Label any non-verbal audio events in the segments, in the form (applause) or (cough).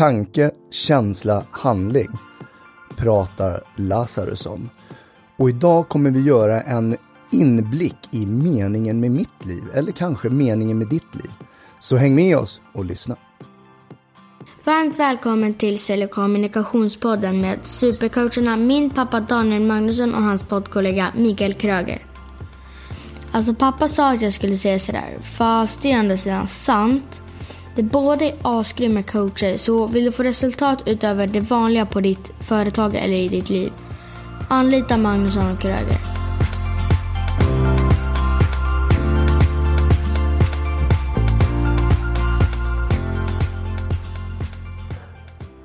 Tanke, känsla, handling pratar Lazarus om. Och idag kommer vi göra en inblick i meningen med mitt liv, eller kanske meningen med ditt liv. Så häng med oss och lyssna. Varmt välkommen till Sälj och kommunikationspodden med supercoacherna min pappa Daniel Magnusson och hans poddkollega Mikael Kröger. Alltså pappa sa att jag skulle säga sådär, fast det är ändå sidan sant. Det båda är asgrymma coacher, så vill du få resultat utöver det vanliga på ditt företag eller i ditt liv, anlita Magnusson och Kröger.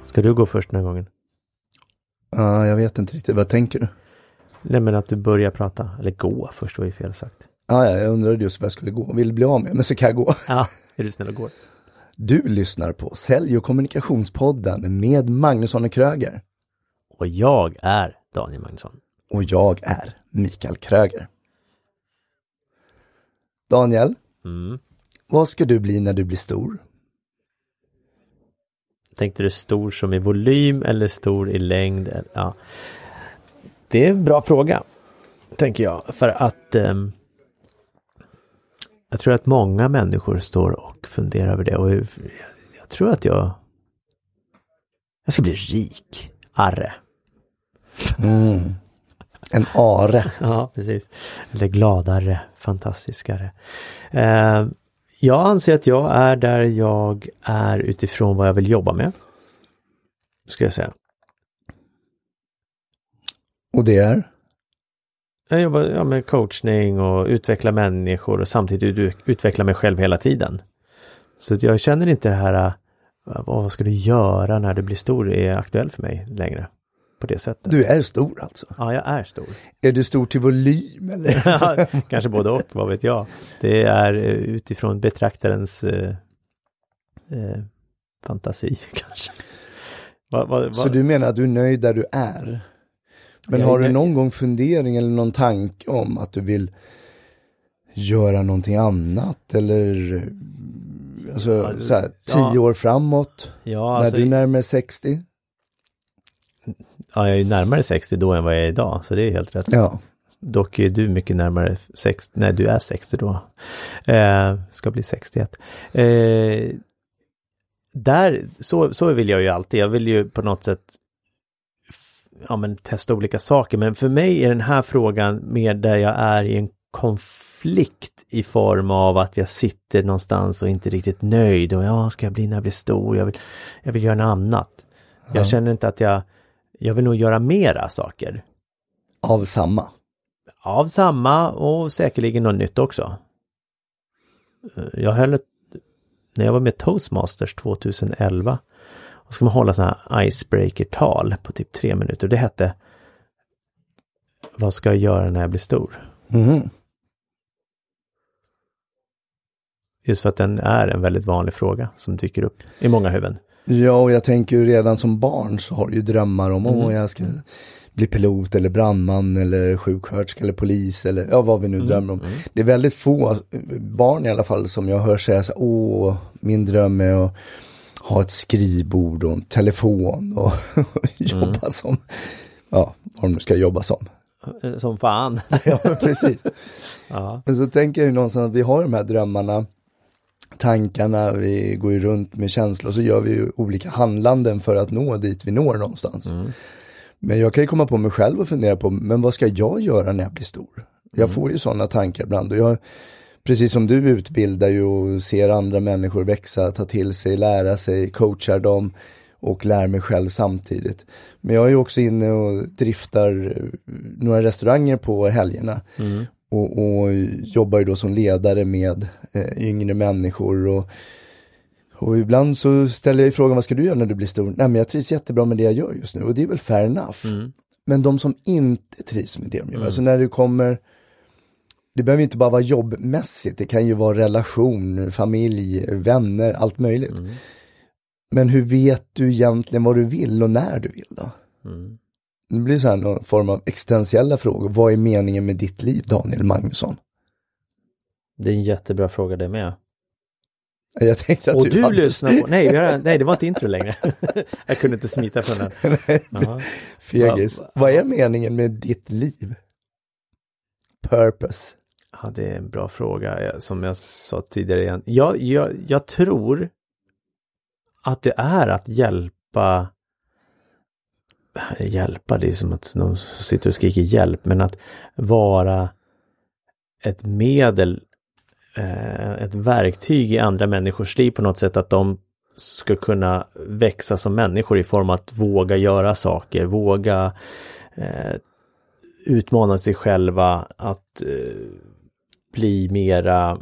Ska du gå först den här gången? Ja, jag vet inte riktigt. Vad tänker du? Nej men att du börjar prata, eller gå först var ju fel sagt. Ja, ja, jag undrade just vad jag skulle gå. Vill bli av med, men så kan jag gå. Ja, (laughs) är du snäll och går. Du lyssnar på Sälj och kommunikationspodden med Magnusson och Kröger. Och jag är Daniel Magnusson. Och jag är Mikael Kröger. Daniel, Mm. vad ska du bli när du blir stor? Tänkte du stor som i volym eller stor i längd? Ja. Det är en bra fråga. Tänker jag. För att ehm, jag tror att många människor står och funderar över det. Och jag, tror att jag jag ska bli rik. Arre. Mm. En are. (laughs) Ja, precis. Eller gladare, fantastiskare. Eh, jag anser att jag är där jag är utifrån vad jag vill jobba med. Ska jag säga. Och det är? Jag jobbar ja, med coachning och utveckla människor och samtidigt ut- utveckla mig själv hela tiden. Så jag känner inte det här, äh, vad ska du göra när du blir stor, är aktuell för mig längre. På det sättet. Du är stor alltså? Ja, jag är stor. Är du stor till volym eller? (laughs) Ja, Kanske både och, vad vet jag. Det är eh, utifrån betraktarens eh, eh, fantasi (laughs) kanske. Va, va, va? Så du menar att du är nöjd där du är? Men är har du någon gång fundering eller någon tanke om att du vill göra någonting annat eller alltså, Ja, så här, ja. tio år framåt? ja, alltså, när du närmar dig 60? ja, jag är närmare 60 då än vad jag är idag, så det är helt rätt. Ja. Dock är du mycket närmare 60, nej du är 60 då. Eh, ska bli 61. Eh, där, så, så vill jag ju alltid, jag vill ju på något sätt ja, men testa olika saker. Men för mig är den här frågan mer där jag är i en konflikt i form av att jag sitter någonstans och inte riktigt nöjd och ja, ska jag bli när jag blir stor? Jag vill, jag vill göra något annat. Jag känner inte att jag, jag vill nog göra mera saker. Av samma? Av samma och säkerligen något nytt också. Eh, Jag höll ett, när jag var med Toastmasters 2011, och ska man hålla sådana här icebreaker-tal på typ tre minuter. Det hette Vad ska jag göra när jag blir stor? Mhm. Just för att den är en väldigt vanlig fråga som dyker upp i många huvuden. Ja, och jag tänker ju redan som barn så har du ju drömmar om, Mm. åh, jag ska bli pilot eller brandman eller sjuksköterska eller polis eller ja, vad vi Mm. nu drömmer om. Det är väldigt få barn i alla fall som jag hör säga så åh, min dröm är att ha ett skrivbord och en telefon och (laughs) jobba Mm. som, ja, vad de nu ska jobba som. Eh, Som fan. (laughs) ja, precis. (laughs) ja. Men så tänker jag ju någonstans att vi har de här drömmarna, tankarna, vi går ju runt med känslor och så gör vi ju olika handlanden för att nå dit vi når någonstans. Mm. Men jag kan ju komma på mig själv och fundera på, men vad ska jag göra när jag blir stor? Jag får ju sådana tankar ibland och jag, precis som du utbildar ju och ser andra människor växa, ta till sig, lära sig, coachar dem och lär mig själv samtidigt. Men jag är ju också inne och driftar eh, några restauranger på helgerna Mm. och, och jobbar ju då som ledare med eh, yngre människor och, och ibland så ställer jag ju frågan vad ska du göra när du blir stor? Nej men jag trivs jättebra med det jag gör just nu och det är väl fair enough. Mm. Men de som inte trivs med det de gör, alltså när du kommer det behöver inte bara vara jobbmässigt, det kan ju vara relation, familj, vänner, allt möjligt. Mm. Men hur vet du egentligen vad du vill och när du vill då? Mm. Det blir så här någon form av existentiella frågor. Vad är meningen med ditt liv, Daniel Magnusson? Det är en jättebra fråga det med. Jag tänkte att Och du, du hade... lyssnar på, nej, har, nej det var inte intro längre. (laughs) jag kunde inte smita från den. (laughs) Ja. Fegis. Va- Vad är meningen med ditt liv? Purpose. Ja, det är en bra fråga. Eh, som jag sa tidigare igen. Jag, jag, jag tror att det är att hjälpa äh, Hjälpa, det är som att någon sitter och skriker hjälp, men att vara ett medel, eh, ett verktyg i andra människors liv på något sätt, att de ska kunna växa som människor i form av att våga göra saker, våga eh, utmana sig själva, att bli mera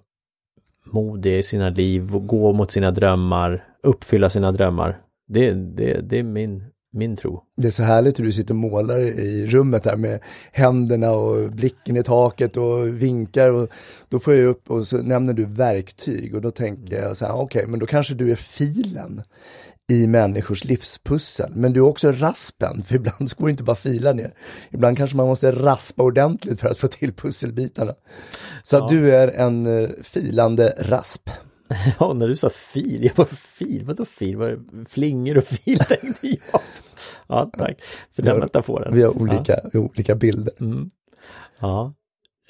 modiga i sina liv, och gå mot sina drömmar, uppfylla sina drömmar. Det, det, det är min, min tro. Det är så härligt hur du sitter och målar i rummet där med händerna och blicken i taket och vinkar. Och då får jag upp och så nämner du verktyg och då tänker jag så här, okej, men då kanske du är filen i människors livspussel. Men du är också raspen, för ibland så går det inte bara fila ner. Ibland kanske man måste raspa ordentligt för att få till pusselbitarna. Så att Ja. du är en eh, filande rasp. (laughs) Ja, när du sa fil, jag bara fil, vadå fil? Vad är det? Flingor och fil tänkte jag. (laughs) Ja, tack för den Ja, metaforen. Vi har olika, olika bilder. Ja. Mm. ja.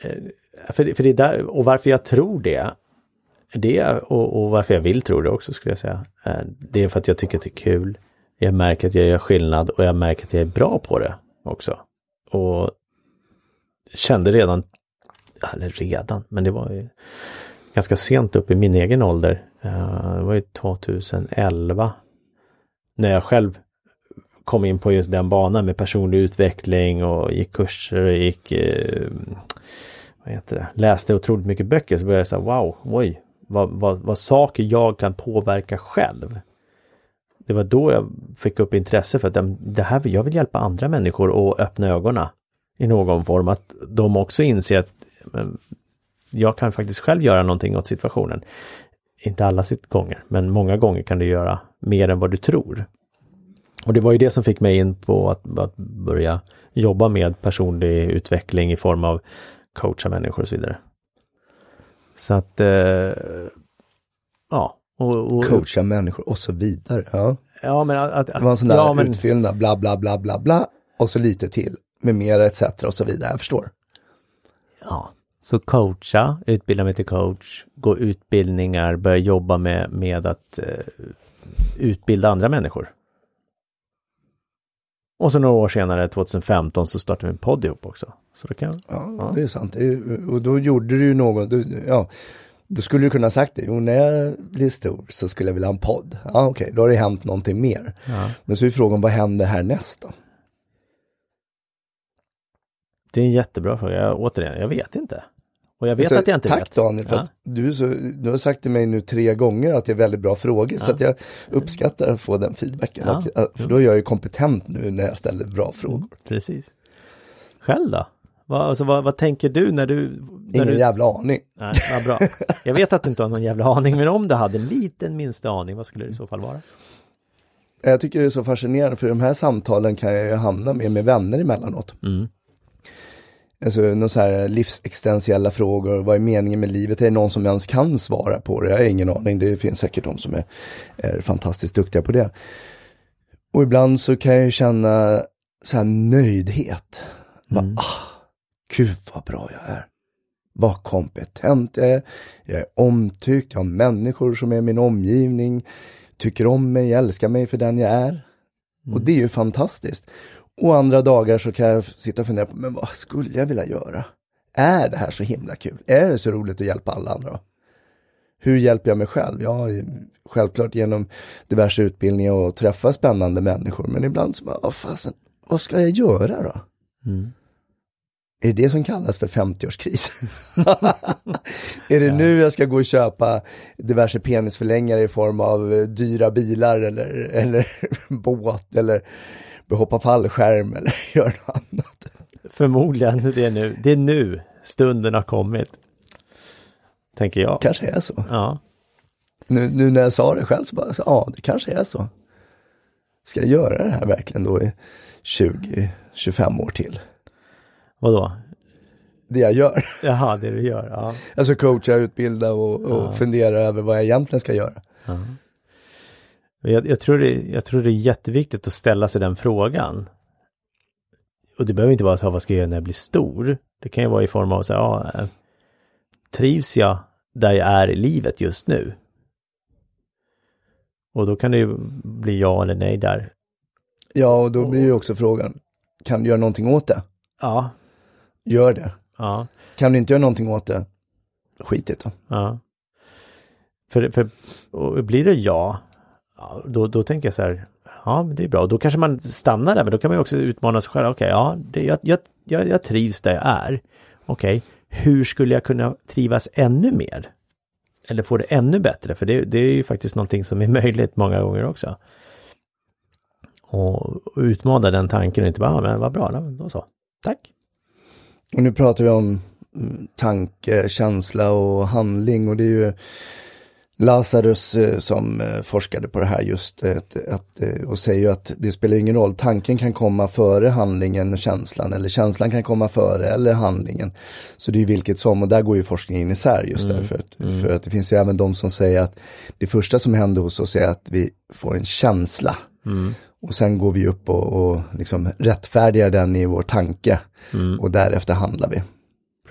Eh, För, för det är där, och varför jag tror det, det och, och varför jag vill tro det också skulle jag säga, eh, det är för att jag tycker att det är kul. Jag märker att jag gör skillnad och jag märker att jag är bra på det också. Och kände redan, eller redan, men det var ju ganska sent upp i min egen ålder. Eh, det var ju 2011. När jag själv kom in på just den banan med personlig utveckling och gick kurser och gick, eh, vad heter det, läste otroligt mycket böcker så började jag säga wow, oj, vad, vad, vad saker jag kan påverka själv. Det var då jag fick upp intresse för att det- här, jag vill hjälpa andra människor att öppna ögonen i någon form, att de också inser att men, jag kan faktiskt själv göra någonting åt situationen. Inte alla sitt gånger, men många gånger kan du göra mer än vad du tror. Och det var ju det som fick mig in på att, att börja jobba med personlig utveckling i form av coacha människor och så vidare. Så att, eh, ja. Och, och, Coacha människor och så vidare. Ja. Ja, men att, att, Det var en sån där ja, men, utfyllnad, bla bla bla bla bla och så lite till med mera etc. och så vidare. Jag förstår. Ja, så coacha, utbilda mig till coach, gå utbildningar, börja jobba med, med att eh, utbilda andra människor. Och så några år senare, 2015, så startade vi en podd ihop också. Så då kan Ja, Ja. det är sant. Det och då gjorde du ju något, du, ja, då skulle du kunna sagt det. Jo, när jag blir stor så skulle jag vilja ha en podd. Ja, okej, då har det hänt någonting mer. ja. Men så är frågan, vad händer härnäst då? Det är en jättebra fråga. Jag, återigen, jag vet inte. Och jag vet Alltså, att jag inte tack vet. Daniel, för Ja. att du, så, du har sagt till mig nu tre gånger att det är väldigt bra frågor. Så Ja. att jag uppskattar att få den feedbacken. Ja. Att, att, för då är jag ju kompetent nu när jag ställer bra frågor. Precis. Själv då? Vad, alltså, vad, vad tänker du när du... När Ingen du... jävla aning. Nej, vad bra. Jag vet att du inte har någon jävla aning, men om du hade en liten minsta aning, vad skulle det i så fall vara? Jag tycker det är så fascinerande för de här samtalen kan jag ju hamna med med vänner emellanåt. Mm. Alltså någon så här livsexistentiella frågor, vad är meningen med livet? Är det någon som ens kan svara på det? Jag har ingen aning, det finns säkert de som är, är fantastiskt duktiga på det. Och ibland så kan jag känna så här nöjdhet. Bara, Mm. ah, gud vad bra jag är. Vad kompetent jag är. Jag är omtyckt, jag har människor som är min omgivning. Tycker om mig, älskar mig för den jag är. Och det är ju fantastiskt. Och andra dagar så kan jag sitta och fundera på, men vad skulle jag vilja göra? Är det här så himla kul? Är det så roligt att hjälpa alla andra? Hur hjälper jag mig själv? Ja, självklart genom diverse utbildningar och träffa spännande människor. Men ibland så bara, vad fasen, vad ska jag göra då? Mm. Är det det som kallas för 50-årskris? (laughs) är det nu jag ska gå och köpa diverse penisförlängare i form av eh, dyra bilar eller, eller (laughs) båt eller hoppa fallskärm eller (laughs) göra något annat? Förmodligen det är nu. Det är nu stunden har kommit. Tänker jag. kanske är så. Ja. Nu, nu när jag sa det själv så bara, så, ja det kanske är så. Ska jag göra det här verkligen då i 20-25 år till? Vadå? det jag gör. (laughs) Jaha, det du gör. Ja. Alltså coacha, utbilda och, och Ja. fundera över vad jag egentligen ska göra. Ja. Jag, jag, tror det, jag tror det är jätteviktigt att ställa sig den frågan. Och det behöver inte vara så här, vad ska jag göra när jag blir stor? Det kan ju vara i form av så här, ja, eh, trivs jag där jag är i livet just nu? Och då kan det ju bli ja eller nej där. Ja, och då blir ju också frågan, kan du göra någonting åt det? Ja, Gör det. ja, Kan du inte göra någonting åt det, skit i det ja. För, för blir det ja, ja, då, då tänker jag så här, ja men det är bra. Då kanske man stannar där, men då kan man ju också utmana sig själv. Okej, ja, det, jag, jag, jag, jag trivs där jag är. Okej, hur skulle jag kunna trivas ännu mer? Eller få det ännu bättre? För det, det är ju faktiskt någonting som är (laughs) möjligt många gånger också. Och och utmana den tanken och inte bara, ja, men vad bra, då så. Tack. Och nu pratar vi om mm, tanke, känsla och handling och det är ju Lazarus eh, som eh, forskade på det här just eh, att, att, och säger att det spelar ingen roll, tanken kan komma före handlingen och känslan eller känslan kan komma före eller handlingen. Så det är ju vilket som och där går ju forskningen isär just Mm, därför. Att, För att det finns ju även de som säger att det första som händer hos oss är att vi får en känsla. Mm. Och sen går vi upp och, och liksom rättfärdigar den i vår tanke Mm. och därefter handlar vi.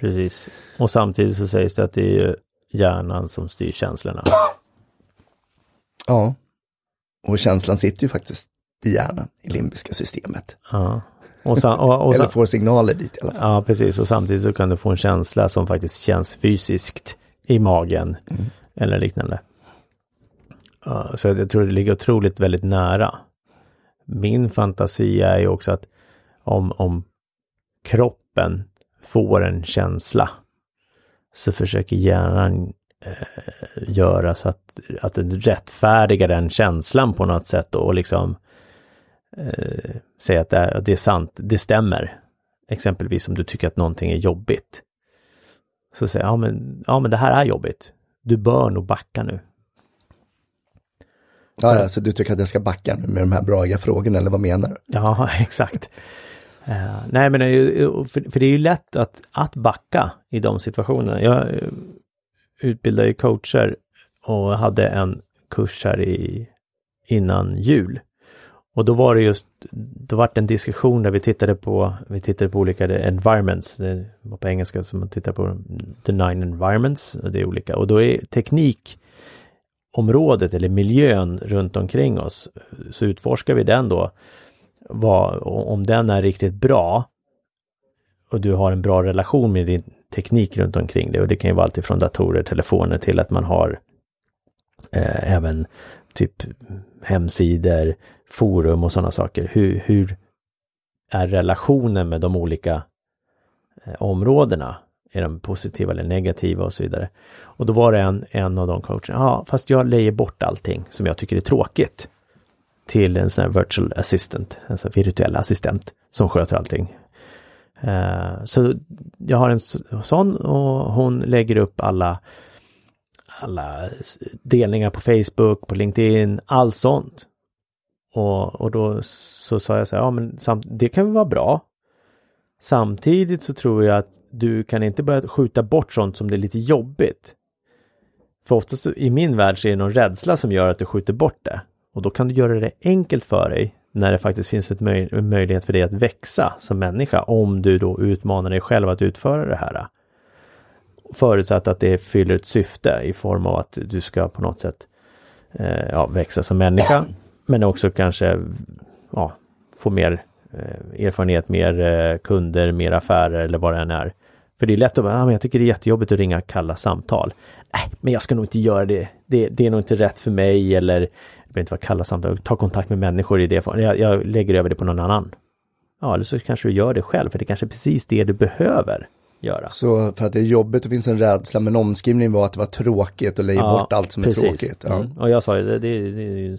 Precis. Och samtidigt så sägs det att det är hjärnan som styr känslorna. Ja. Och känslan sitter ju faktiskt i hjärnan, i limbiska systemet. Ja. Och, sa, och, och, Eller sa, får signaler dit i alla fall. ja, precis. Och samtidigt så kan du få en känsla som faktiskt känns fysiskt i magen eller liknande. Så jag tror det ligger otroligt väldigt nära. Min fantasi är ju också att om, om kroppen får en känsla så försöker hjärnan eh, göra så att, att den rättfärdigar den känslan på något sätt och liksom eh, säga att det är, det är sant, det stämmer. Exempelvis om du tycker att någonting är jobbigt. Så säger ja men, ja men det här är jobbigt. Du bör nog backa nu. Ja, så du tycker att jag ska backa nu med de här braiga frågorna, eller vad menar du? Ja, (laughs) exakt. Eh, nej, men det är ju- för, för det är ju lätt att, att backa i de situationerna. Jag eh, utbildar ju coacher och hade en kurs här i, innan jul. Och då var det just, då var det en diskussion där vi tittade på, vi tittade på olika environments, det var på engelska som man tittar på the nine environments, och det är olika. Och då är teknikområdet eller miljön runt omkring oss, så utforskar vi den då vad, om den är riktigt bra och du har en bra relation med din teknik runt omkring dig och det kan ju vara allt ifrån datorer, telefoner till att man har eh, även typ hemsidor, forum och sådana saker. Hur, hur är relationen med de olika eh, områdena? Är de positiva eller negativa och så vidare. Och då var det en, en av de coacherna, ja fast jag lejer bort allting som jag tycker är tråkigt till en sån här virtual assistant, alltså virtuell assistent som sköter allting. Eh, så jag har en sån och hon lägger upp alla alla delningar på Facebook, på LinkedIn, allt sånt. Och, och då så sa jag så här, ja men samt, det kan väl vara bra. Samtidigt så tror jag att du kan inte börja skjuta bort sånt som det är lite jobbigt. För oftast i min värld så är det någon rädsla som gör att du skjuter bort det. Och då kan du göra det enkelt för dig när det faktiskt finns ett möj en möjlighet för dig att växa som människa om du då utmanar dig själv att utföra det här. Förutsatt att det fyller ett syfte i form av att du ska på något sätt eh, ja, växa som människa men också kanske ja, få mer eh, erfarenhet, mer eh, kunder, mer affärer eller vad det än är. För det är lätt att bara, ah, men jag tycker det är jättejobbigt att ringa kalla samtal. Nej, men jag ska nog inte göra det. Det, det är nog inte rätt för mig eller det behöver inte vara kalla samtal. Ta kontakt med människor i det. Jag, jag lägger över det på någon annan. Ja, eller så kanske du gör det själv, för det är kanske är precis det du behöver göra. Så för att det är jobbigt och finns en rädsla, men omskrivningen var att det var tråkigt och leja bort allt som är tråkigt. Ja. Mm. Och jag sa ju, det, det, det,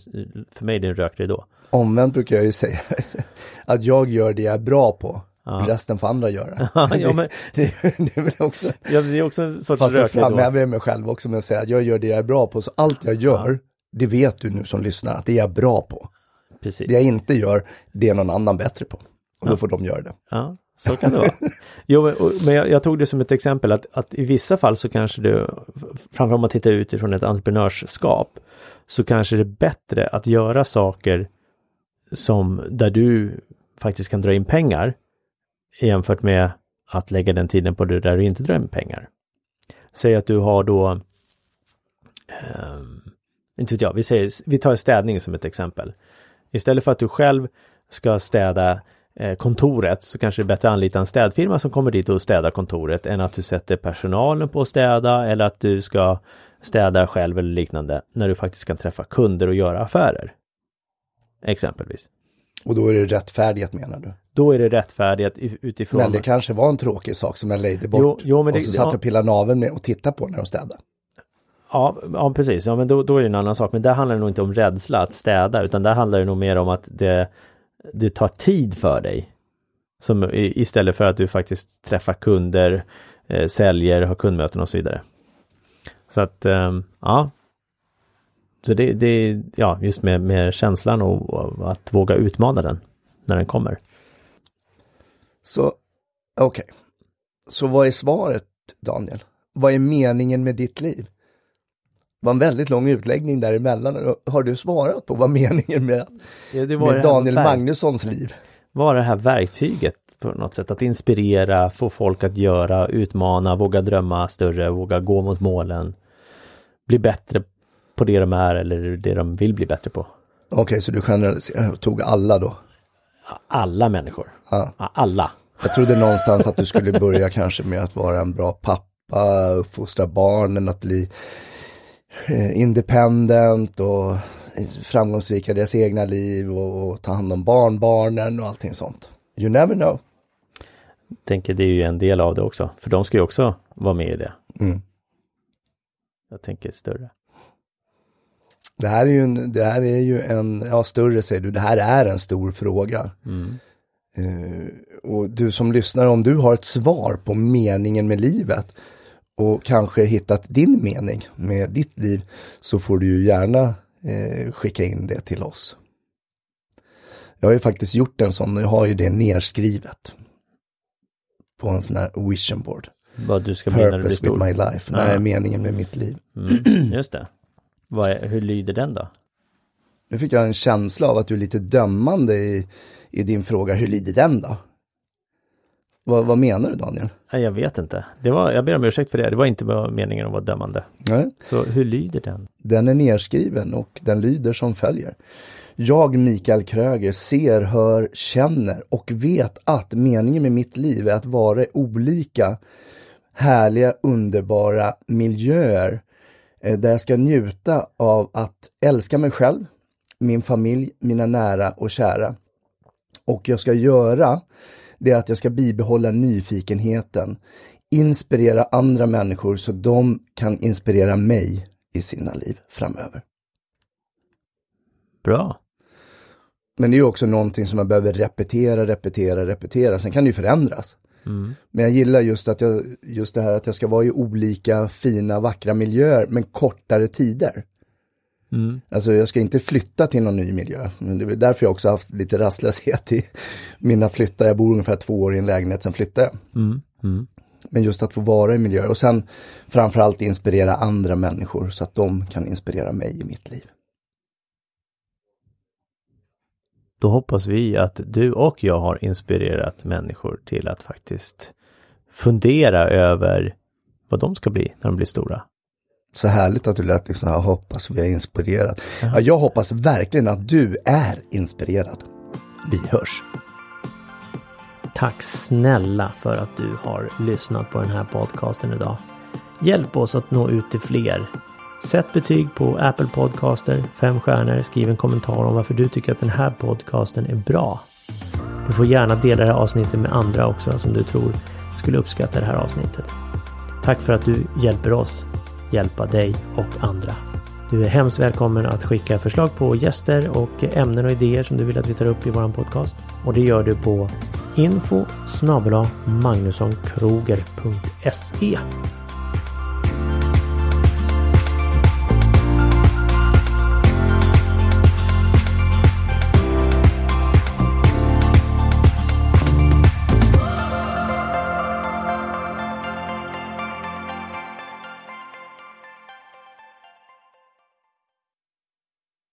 för mig är det en rökridå. Omvänt brukar jag ju säga (laughs) att jag gör det jag är bra på. Ja. Resten får andra göra. (laughs) ja, men, (laughs) det, det är väl också, ja, det är också en sorts fast jag framhäver mig själv också med att säga att jag gör det jag är bra på. Så allt jag gör, det vet du nu som lyssnar, att det är jag bra på. Precis. Det jag inte gör, det är någon annan bättre på. Och då får de göra det. Ja. Så kan det vara. (laughs) Jo, men, jag, jag, tog det som ett exempel att, att i vissa fall så kanske det, framförallt om man tittar utifrån ett entreprenörskap, så kanske det är bättre att göra saker som där du faktiskt kan dra in pengar jämfört med att lägga den tiden på det där du inte drar in pengar. Säg att du har då, eh, inte vet jag, vi, säger, vi tar städning som ett exempel. Istället för att du själv ska städa eh, kontoret så kanske det är bättre att anlita en städfirma som kommer dit och städar kontoret än att du sätter personalen på att städa eller att du ska städa själv eller liknande när du faktiskt kan träffa kunder och göra affärer. Exempelvis. Och då är det rättfärdigt menar du? Då är det rättfärdigt utifrån... Men det kanske var en tråkig sak som jag lejde bort. Jo, jo, men det, och så satt jag och pillade naveln med och tittade på när de städade. Ja, ja precis. Ja, men då, då är det en annan sak. Men där handlar det nog inte om rädsla att städa, utan där handlar det nog mer om att det, det tar tid för dig. Som, istället för att du faktiskt träffar kunder, eh, säljer, har kundmöten och så vidare. Så att, eh, ja. Så det, det ja, just med, med känslan och, och att våga utmana den när den kommer. Så, okej. Okay. Så vad är svaret, Daniel? Vad är meningen med ditt liv? Var en väldigt lång utläggning däremellan. Har du svarat på vad meningen med, ja, med Daniel Magnussons liv? Var det här verktyget på något sätt? Att inspirera, få folk att göra, utmana, våga drömma större, våga gå mot målen. Bli bättre på det de är eller det de vill bli bättre på. Okej, okay, så du generaliserar, tog alla då? Alla människor. Ja. Alla. Jag trodde någonstans att du skulle börja kanske med att vara en bra pappa, uppfostra barnen, att bli independent och framgångsrika i deras egna liv och, och, ta hand om barnbarnen och allting sånt. You never know. Jag tänker det är ju en del av det också, för de ska ju också vara med i det. Mm. Jag tänker större. Det här är ju en, det här är ju en, ja större säger du, det här är en stor fråga. Mm. Uh, och du som lyssnar, om du har ett svar på meningen med livet och kanske hittat din mening med ditt liv så får du ju gärna uh, skicka in det till oss. Jag har ju faktiskt gjort en sån, jag har ju det nerskrivet. På en sån här vision board. Vad du ska Purpose with my life, nej, meningen med mitt liv. Mm, just det. Är, hur lyder den då? Nu fick jag en känsla av att du är lite dömande i, i din fråga, hur lyder den då? Vad, vad menar du Daniel? Jag vet inte. Det var, jag ber om ursäkt för det. Det var inte meningen att vara dömande. Nej. Så hur lyder den? Den är nedskriven och den lyder som följer. Jag, Mikael Kröger, ser, hör, känner och vet att meningen med mitt liv är att vara i olika härliga, underbara miljöer Eh, där jag ska njuta av att älska mig själv, min familj, mina nära och kära. Och jag ska göra det att jag ska bibehålla nyfikenheten, inspirera andra människor så de kan inspirera mig i sina liv framöver. Bra. Men det är också någonting som man behöver repetera, repetera, repetera. Sen kan det ju förändras. Mm. Men jag gillar just, att jag, just det här att jag ska vara i olika fina, vackra miljöer, men kortare tider. Mm. Alltså jag ska inte flytta till någon ny miljö. Det är därför jag också haft lite rastlöshet i mina flyttar. Jag bor ungefär två år i en lägenhet, sen flyttar jag. Mm. Mm. Men just att få vara i miljöer och sen framförallt inspirera andra människor så att de kan inspirera mig i mitt liv. Då hoppas vi att du och jag har inspirerat människor till att faktiskt fundera över vad de ska bli när de blir stora. Så härligt att du lät liksom, jag hoppas vi är inspirerat. Ja, jag hoppas verkligen att du är inspirerad. Vi hörs! Tack snälla för att du har lyssnat på den här podcasten idag. Hjälp oss att nå ut till fler Sätt betyg på Apple Podcaster, fem stjärnor, skriv en kommentar om varför du tycker att den här podcasten är bra. Du får gärna dela det här avsnittet med andra också som du tror skulle uppskatta det här avsnittet. Tack för att du hjälper oss hjälpa dig och andra. Du är hemskt välkommen att skicka förslag på gäster och ämnen och idéer som du vill att vi tar upp i vår podcast. Och det gör du på info magnussonkroger.se